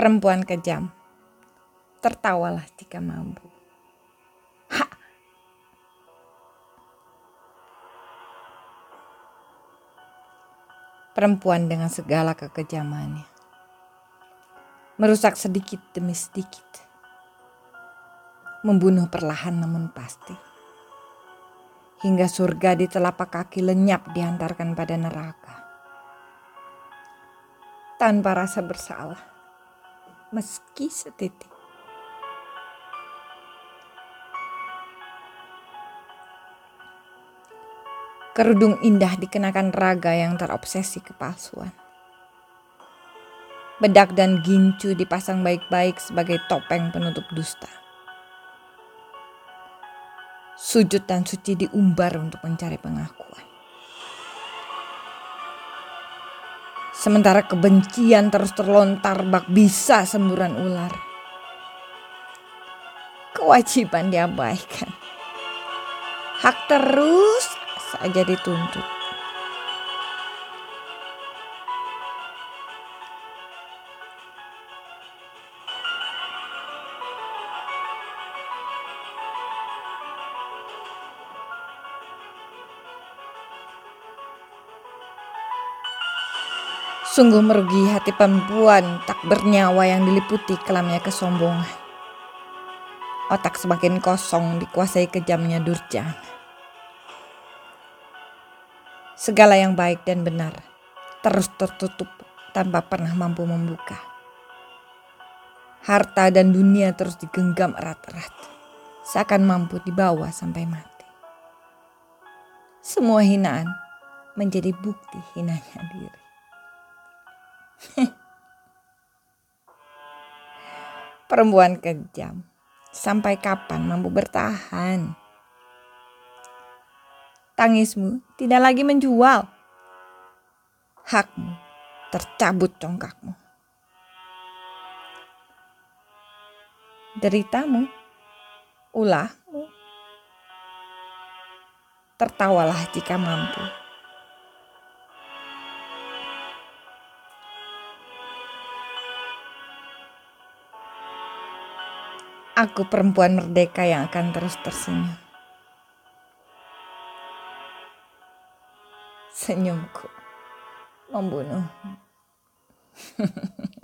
Perempuan kejam. Tertawalah jika mampu. Ha! Perempuan dengan segala kekejamannya. Merusak sedikit demi sedikit. Membunuh perlahan namun pasti. Hingga surga di telapak kaki lenyap diantarkan pada neraka. Tanpa rasa bersalah meski setitik. Kerudung indah dikenakan raga yang terobsesi kepalsuan. Bedak dan gincu dipasang baik-baik sebagai topeng penutup dusta. Sujud dan suci diumbar untuk mencari pengakuan. Sementara kebencian terus terlontar bak bisa semburan ular. Kewajiban diabaikan. Hak terus saja dituntut. Sungguh merugi hati perempuan tak bernyawa yang diliputi kelamnya kesombongan. Otak semakin kosong dikuasai kejamnya durjana. Segala yang baik dan benar terus tertutup tanpa pernah mampu membuka. Harta dan dunia terus digenggam erat-erat, seakan mampu dibawa sampai mati. Semua hinaan menjadi bukti hinanya diri. Perempuan kejam. Sampai kapan mampu bertahan? Tangismu tidak lagi menjual. Hakmu tercabut congkakmu. Deritamu, ulahmu. Tertawalah jika mampu. Aku perempuan merdeka yang akan terus tersenyum. Senyumku membunuh.